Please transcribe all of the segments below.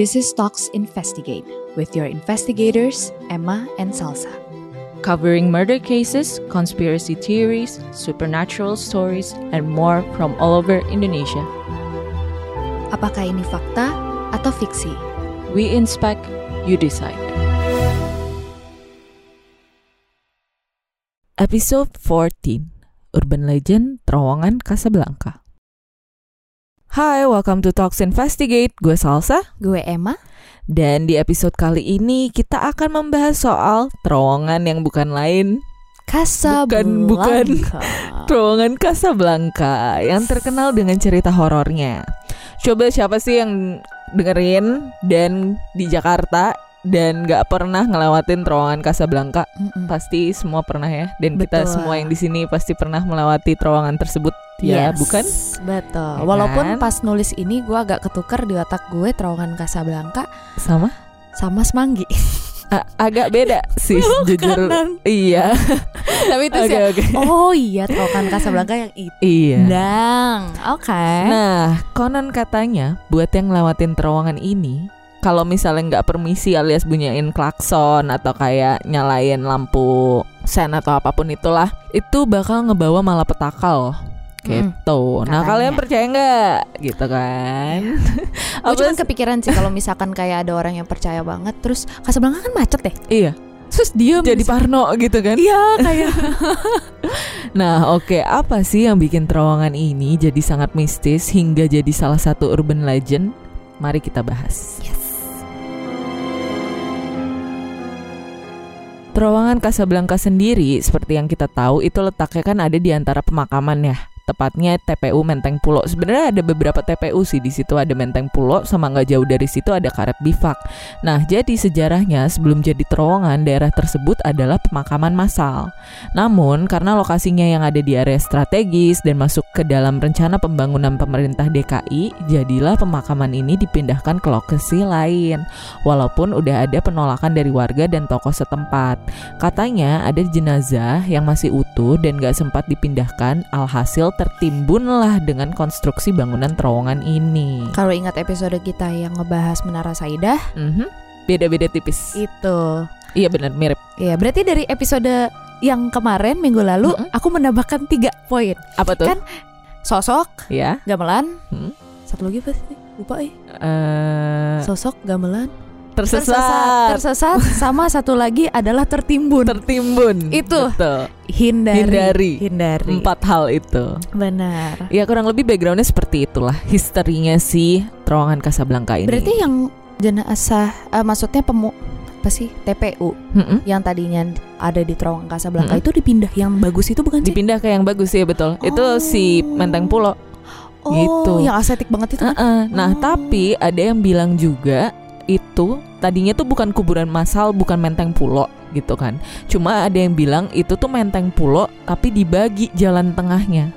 This is Talks Investigate with your investigators, Emma and Salsa. covering murder cases, conspiracy theories, supernatural stories, and more from all over Indonesia. Apakah ini fakta atau fiksi? We inspect, you decide. Episode 14 Urban Legend Terowongan Casablanca Hai, welcome to Talks Investigate. Gue Salsa. Gue Emma. Dan di episode kali ini kita akan membahas soal terowongan yang bukan lain Casablanca. Bukan, bukan. Terowongan Casablanca yang terkenal dengan cerita horornya. Coba siapa sih yang dengerin dan di Jakarta dan gak pernah ngelewatin terowongan Casablanca? Mm-mm. Pasti semua pernah ya. Dan kita Betul. semua yang di sini pasti pernah melewati terowongan tersebut. Ya, Yes, bukan? Betul. Ya Walaupun kan? pas nulis ini gue agak ketukar di otak gue terowongan Casablanca Sama? sama Semanggi. A- agak beda sih jujur. Kanan. Iya. Tapi itu sih. Oke, oke. Oh iya terowongan Casablanca yang itu. Iya. Dang. Oke. Nah, konon katanya buat yang ngelewatin terowongan ini, kalau misalnya nggak permisi alias bunyain klakson atau kayak nyalain lampu sen atau apa pun itulah, itu bakal ngebawa malapetaka loh. Gitu. nah, katanya. kalian percaya nggak? Gitu kan? Gue cuma Apa- kepikiran sih kalau misalkan kayak ada orang yang percaya banget terus Casablanca kan macet deh. iya. Terus dia Jadi parno gitu kan? Iya kayak Nah, oke, apa sih yang bikin terowongan ini jadi sangat mistis hingga jadi salah satu urban legend? Mari kita bahas. Yes. Terowongan Casablanca sendiri, seperti yang kita tahu, itu letaknya kan ada di antara pemakaman ya. Tepatnya TPU Menteng Pulo. Sebenarnya ada beberapa TPU sih di situ ada Menteng Pulo, sama nggak jauh dari situ ada Karet Bifak. Nah, jadi sejarahnya sebelum jadi terowongan, daerah tersebut adalah pemakaman massal. Namun, karena lokasinya yang ada di area strategis dan masuk ke dalam rencana pembangunan pemerintah DKI, jadilah pemakaman ini dipindahkan ke lokasi lain. Walaupun udah ada penolakan dari warga dan tokoh setempat. Katanya ada jenazah yang masih utuh dan gak sempat dipindahkan, alhasil tertimbunlah dengan konstruksi bangunan terowongan ini. Kalau ingat episode kita yang ngebahas Menara Saidah Mhm. Beda-beda tipis. itu. Iya benar mirip. Iya, berarti dari episode yang kemarin minggu lalu Mm-mm. aku menambahkan tiga poin. Apa tuh? Kan- Sosok, ya. gamelan. Hmm. Satu lagi apa sih? Lupa eh. eh, Sosok, gamelan. Tersesat. Tersesat sama satu lagi adalah tertimbun. Tertimbun. Itu. Betul. Hindari. Hindari. Hindari. Empat hal itu. Benar. Ya kurang lebih backgroundnya seperti itulah historinya si terowongan Casablanca ini. Berarti yang jenazah eh, maksudnya pemu apa sih TPU Mm-mm. yang tadinya ada di terowongan Casablanca Mm-mm. itu dipindah yang bagus itu bukan sih? dipindah ke yang bagus ya betul. Itu Oh. si Menteng Pulo. oh, gitu. yang estetik banget itu. kan? Nah, Oh. tapi ada yang bilang juga itu tadinya tuh bukan kuburan massal, bukan Menteng Pulo gitu kan. Cuma ada yang bilang itu tuh Menteng Pulo tapi dibagi jalan tengahnya.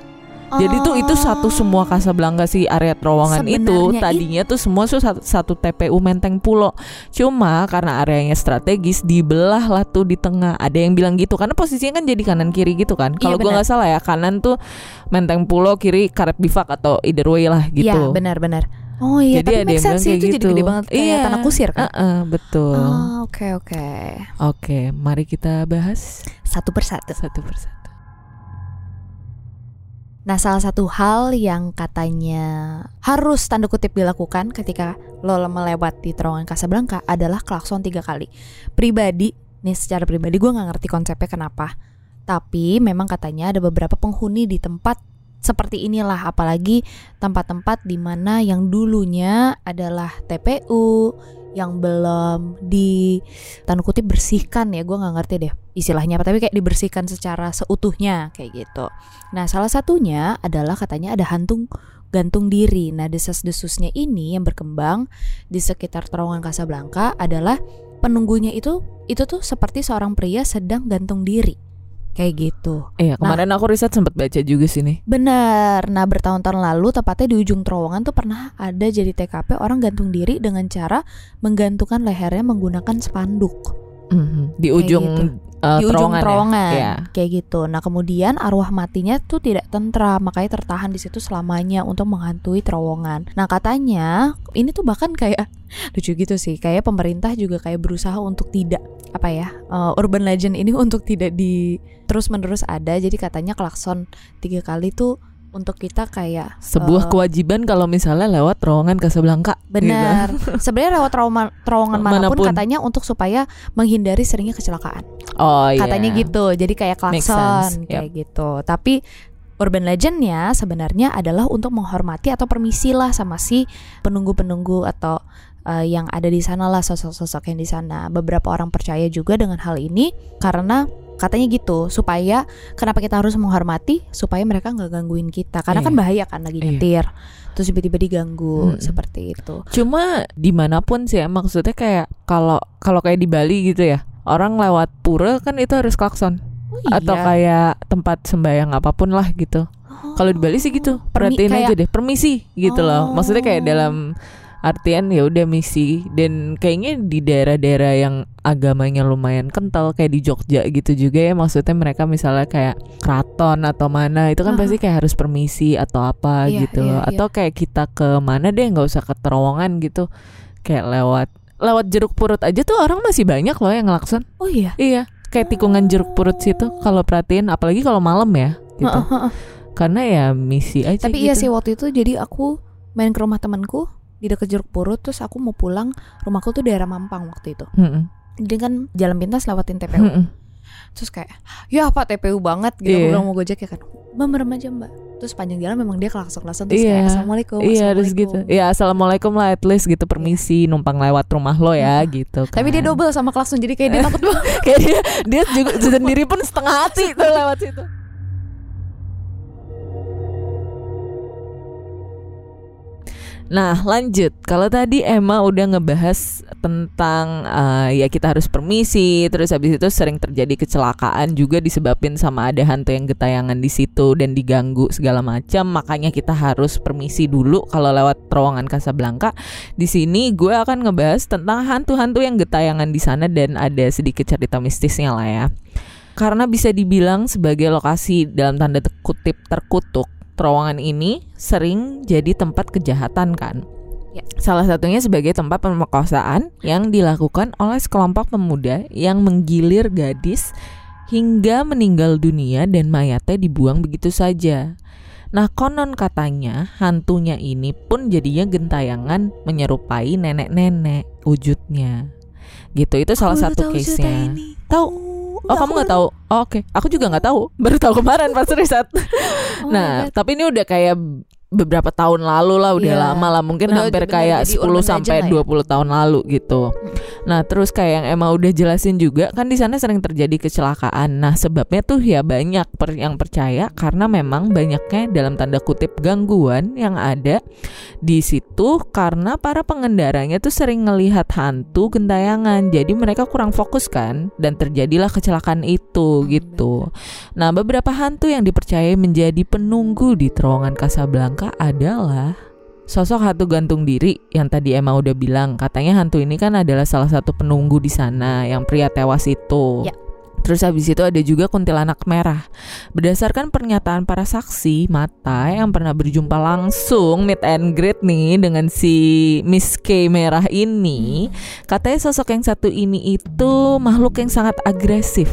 Jadi tuh itu satu semua Casablanca si area terowongan itu tadinya tuh semua tuh satu, satu TPU Menteng Pulo. Cuma karena areanya strategis dibelah lah tuh di tengah. Ada yang bilang gitu karena posisinya kan jadi kanan kiri gitu kan. Kalau Iya, gua benar. nggak salah ya kanan tuh Menteng Pulo, kiri Karet Bifak atau either way lah Iya, gitu. benar-benar. Oh iya, Jadi tapi ada make yang bilang kayak itu jadi gitu. gede banget kayak Iya. tanah kusir kan. Heeh, betul. Oh, oke oke. Oke, mari kita bahas Satu persatu. satu persatu. Nah, salah satu hal yang katanya harus tanda kutip dilakukan ketika lo melewati terowongan Casablanca adalah klakson tiga kali. Pribadi, nih secara pribadi gue nggak ngerti konsepnya kenapa. Tapi memang katanya ada beberapa penghuni di tempat seperti inilah, apalagi tempat-tempat di mana yang dulunya adalah TPU yang belum di tanda kutip bersihkan ya gue nggak ngerti deh istilahnya apa tapi kayak dibersihkan secara seutuhnya kayak gitu Nah, salah satunya adalah katanya ada hantu gantung diri. Nah, desas-desusnya ini yang berkembang di sekitar terowongan Casablanca adalah penunggunya itu itu tuh seperti seorang pria sedang gantung diri. Kayak gitu. Iya, kemarin aku riset sempat baca juga sini. Benar. Nah, bertahun-tahun lalu tepatnya di ujung terowongan tuh pernah ada jadi TKP orang gantung diri dengan cara menggantungkan lehernya menggunakan spanduk. Mhm. Di Kayak ujung gitu. uh, di ujung terowongan, ya? Iya. kayak gitu. Nah kemudian arwah matinya tuh tidak tentram makanya tertahan di situ selamanya untuk menghantui terowongan. Nah katanya ini tuh bahkan kayak lucu gitu sih kayak pemerintah juga kayak berusaha untuk tidak apa ya uh, urban legend ini untuk tidak di terus menerus ada. Jadi katanya klakson tiga kali tuh untuk kita kayak Sebuah uh, kewajiban kalau misalnya lewat terowongan Casablanca. gitu. Benar. Sebenarnya lewat trauma, terowongan mana pun, Mana pun. katanya untuk supaya menghindari seringnya kecelakaan. Oh iya. Katanya gitu. Jadi kayak klakson kayak gitu. Tapi urban legendnya sebenarnya adalah untuk menghormati atau permisi lah sama si penunggu-penunggu atau eh, yang ada di sana lah sosok-sosok yang di sana. Beberapa orang percaya juga dengan hal ini karena katanya gitu supaya kenapa kita harus menghormati supaya mereka nggak gangguin kita karena Iya. kan bahaya kan lagi Iya. nyetir terus tiba-tiba diganggu Mm-mm. seperti itu Cuma di mana pun sih ya maksudnya kayak kalau kalau kayak di Bali gitu ya orang lewat pura kan itu harus klakson oh, atau kayak tempat sembahyang apa pun lah gitu. Kalau di Bali sih gitu. Permi- Perhatiin aja kayak- deh permisi gitu loh. Maksudnya kayak Oh. dalam artian ya udah misi dan kayaknya di daerah-daerah yang agamanya lumayan kental kayak di Jogja gitu juga ya maksudnya mereka misalnya kayak keraton atau mana itu kan Aha. pasti kayak harus permisi atau apa Iya, gitu iya, iya. atau kayak kita ke mana deh nggak usah ke terowongan gitu kayak lewat lewat jeruk purut aja tuh orang masih banyak loh yang ngelakson oh iya iya kayak tikungan jeruk purut situ kalau perhatiin apalagi kalau malam ya gitu Heeh, heeh. karena ya misi aja Tapi gitu. iya sih waktu itu jadi aku main ke rumah temanku di dekat Jeruk Purut terus aku mau pulang rumahku tuh daerah Mampang waktu itu. Mm-mm. Jadi kan jalan pintas lewatin TPU. Mm-mm. Terus kayak ya apa TPU banget gitu Iya. aku bilang mau gojek ya kan. Mbak merem aja mbak. Terus panjang jalan memang dia kelakson-kelakson terus Iya. kayak assalamualaikum. Iya harus gitu. assalamualaikum." Ya assalamualaikum lah at least gitu permisi numpang lewat rumah lo ya gitu. Tapi dia kan. double sama klakson jadi kayak dia takut banget. Kayak dia dia juga sendiri pun setengah hati tuh lewat situ. Nah lanjut. Kalau tadi Emma udah ngebahas tentang eh, Ya kita harus permisi Terus habis itu sering terjadi kecelakaan Juga disebabin sama ada hantu yang getayangan di situ Dan diganggu segala macam. Makanya kita harus permisi dulu Kalau lewat terowongan Casablanca. Di sini gue akan ngebahas tentang hantu-hantu yang getayangan di sana dan ada sedikit cerita mistisnya lah ya. Karena bisa dibilang sebagai lokasi dalam tanda kutip terkutuk, terowongan ini sering jadi tempat kejahatan kan. Ya. Salah satunya sebagai tempat pemerkosaan yang dilakukan oleh sekelompok pemuda yang menggilir gadis hingga meninggal dunia dan mayatnya dibuang begitu saja. Nah konon katanya hantunya ini pun jadinya gentayangan menyerupai nenek-nenek wujudnya. Gitu itu salah Aku baru satu tahu case-nya. ini. Tahu? Enggak, Oh kamu nggak tahu? Oh, Oke, aku juga nggak tahu. Baru tahu kemarin pas riset. Oh nah, tapi ini udah kayak beberapa tahun lalu lah, udah Iya. lama lah, mungkin Udah hampir kayak jadi 10 urban sampai lah 20 tahun lalu gitu. Nah, terus kayak yang Emma udah jelasin juga kan di sana sering terjadi kecelakaan. Nah, sebabnya tuh ya banyak per- yang percaya karena memang banyaknya dalam tanda kutip gangguan yang ada di situ karena para pengendaranya tuh sering ngelihat hantu gentayangan. Jadi mereka kurang fokus kan dan terjadilah kecelakaan itu gitu. Nah, beberapa hantu yang dipercaya menjadi penunggu di terowongan Casablanca adalah sosok hantu gantung diri yang tadi Emma udah bilang. Katanya hantu ini kan adalah salah satu penunggu di sana yang pria tewas itu. Ya. Terus habis itu ada juga kuntilanak merah. Berdasarkan pernyataan para saksi mata yang pernah berjumpa langsung meet and greet nih dengan si Miss K merah ini, katanya sosok yang satu ini itu makhluk yang sangat agresif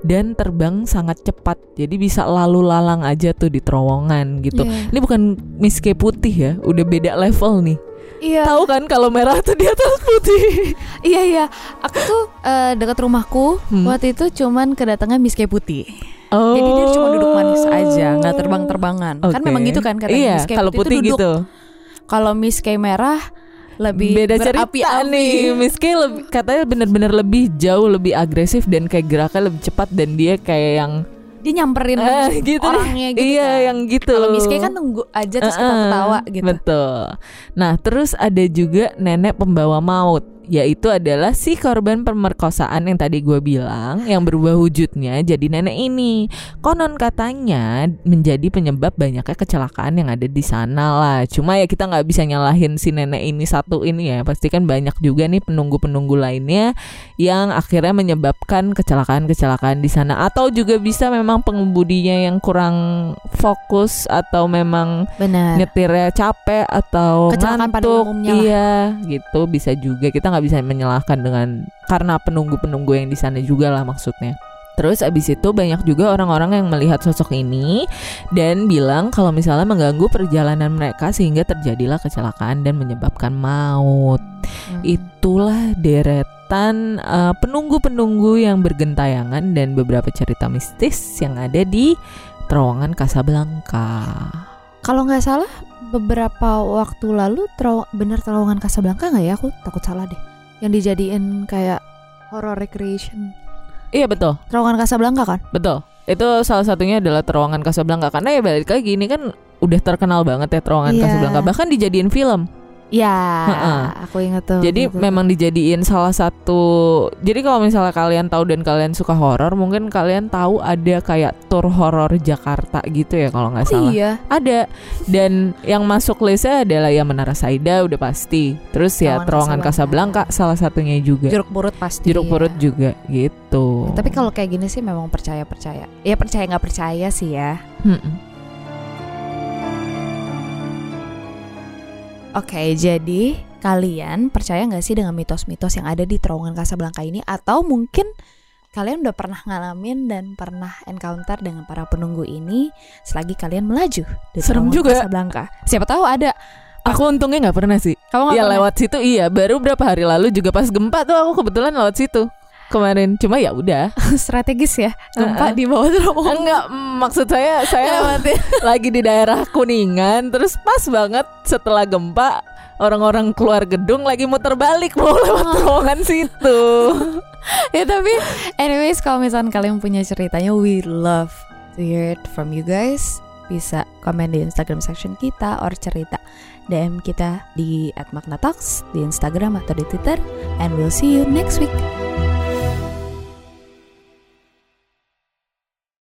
dan terbang sangat cepat. Jadi bisa lalu lalang aja tuh di terowongan gitu. Iya. Ini bukan Miss K putih ya, udah beda level nih. Iya. Tahu kan kalau merah tuh di atas putih. Iya iya, aku tuh eh, dekat rumahku Hmm. waktu itu cuman kedatangan Miss K putih. Oh. Jadi dia cuma duduk manis aja, nggak terbang-terbangan. Kan Oke. memang gitu kan katanya Iya, Miss K kalau putih, putih gitu. Kalau Miss K merah lebih Beda cerita nih. Miss K lebih, katanya bener-bener lebih jauh lebih agresif dan kayak geraknya lebih cepat dan dia kayak yang Dia nyamperin eh, gitu orangnya gitu. Iya, kan. yang gitu. Kalau Miss K kan nunggu aja terus kita Uh-uh, ketawa gitu. Betul. Nah, terus ada juga nenek pembawa maut yaitu adalah si korban pemerkosaan yang tadi gue bilang yang berubah wujudnya jadi nenek ini. Konon katanya menjadi penyebab banyaknya kecelakaan yang ada di sana lah. Cuma ya kita nggak bisa nyalahin si nenek ini satu ini ya. Pasti kan banyak juga nih penunggu-penunggu lainnya yang akhirnya menyebabkan kecelakaan-kecelakaan di sana atau juga bisa memang pengemudinya yang kurang fokus atau memang Benar. nyetirnya capek atau Kecelakaan pada ngantuk lah. iya gitu bisa juga kita nggak bisa menyalahkan dengan karena penunggu-penunggu yang di sana juga lah maksudnya Terus abis itu banyak juga orang-orang yang melihat sosok ini dan bilang kalau misalnya mengganggu perjalanan mereka sehingga terjadilah kecelakaan dan menyebabkan maut. Hmm. Itulah deretan eh, penunggu-penunggu yang bergentayangan dan beberapa cerita mistis yang ada di terowongan Casablanca. Kalau nggak salah beberapa waktu lalu terowong bener terowongan Casablanca nggak ya? Aku takut salah deh. Yang dijadiin kayak horror recreation. Iya betul. Terowongan Casablanca kan? Betul. Itu salah satunya adalah terowongan Casablanca karena ya balik lagi ini kan udah terkenal banget ya terowongan Iya. Casablanca bahkan dijadiin film. Ya, Heeh. aku inget tuh. jadi tuh. memang dijadiin salah satu. Jadi kalau misalnya kalian tahu dan kalian suka horor, mungkin kalian tahu ada kayak tour horor Jakarta gitu ya kalau nggak Oh salah. iya. Ada dan yang masuk listnya adalah ya Menara Saida udah pasti. Terus ya Terowongan terowongan Casablanca. Salah satunya juga. Jeruk purut pasti. Jeruk ya. purut juga gitu. Tapi kalau kayak gini sih memang percaya percaya. Ya percaya nggak percaya sih ya. Mm-mm. Oke, jadi kalian percaya nggak sih dengan mitos-mitos yang ada di terowongan Casablanca ini? Atau mungkin kalian udah pernah ngalamin dan pernah encounter dengan para penunggu ini selagi kalian melaju di Serem juga. Casablanca. Siapa tahu ada. Aku untungnya nggak pernah sih. Kamu nggak Ya pernah? lewat situ iya. Baru berapa hari lalu juga pas gempa tuh aku kebetulan lewat situ kemarin. Cuma ya udah. strategis ya. Gempa di bawah terowongan. Enggak, mm, maksud saya saya lagi di daerah Kuningan terus pas banget setelah gempa orang-orang keluar gedung lagi muter balik mau lewat terowongan situ. ya tapi anyways kalau misalnya kalian punya ceritanya we love to hear it from you guys bisa komen di Instagram section kita or cerita DM kita di @magnatalks di Instagram atau di Twitter and we'll see you next week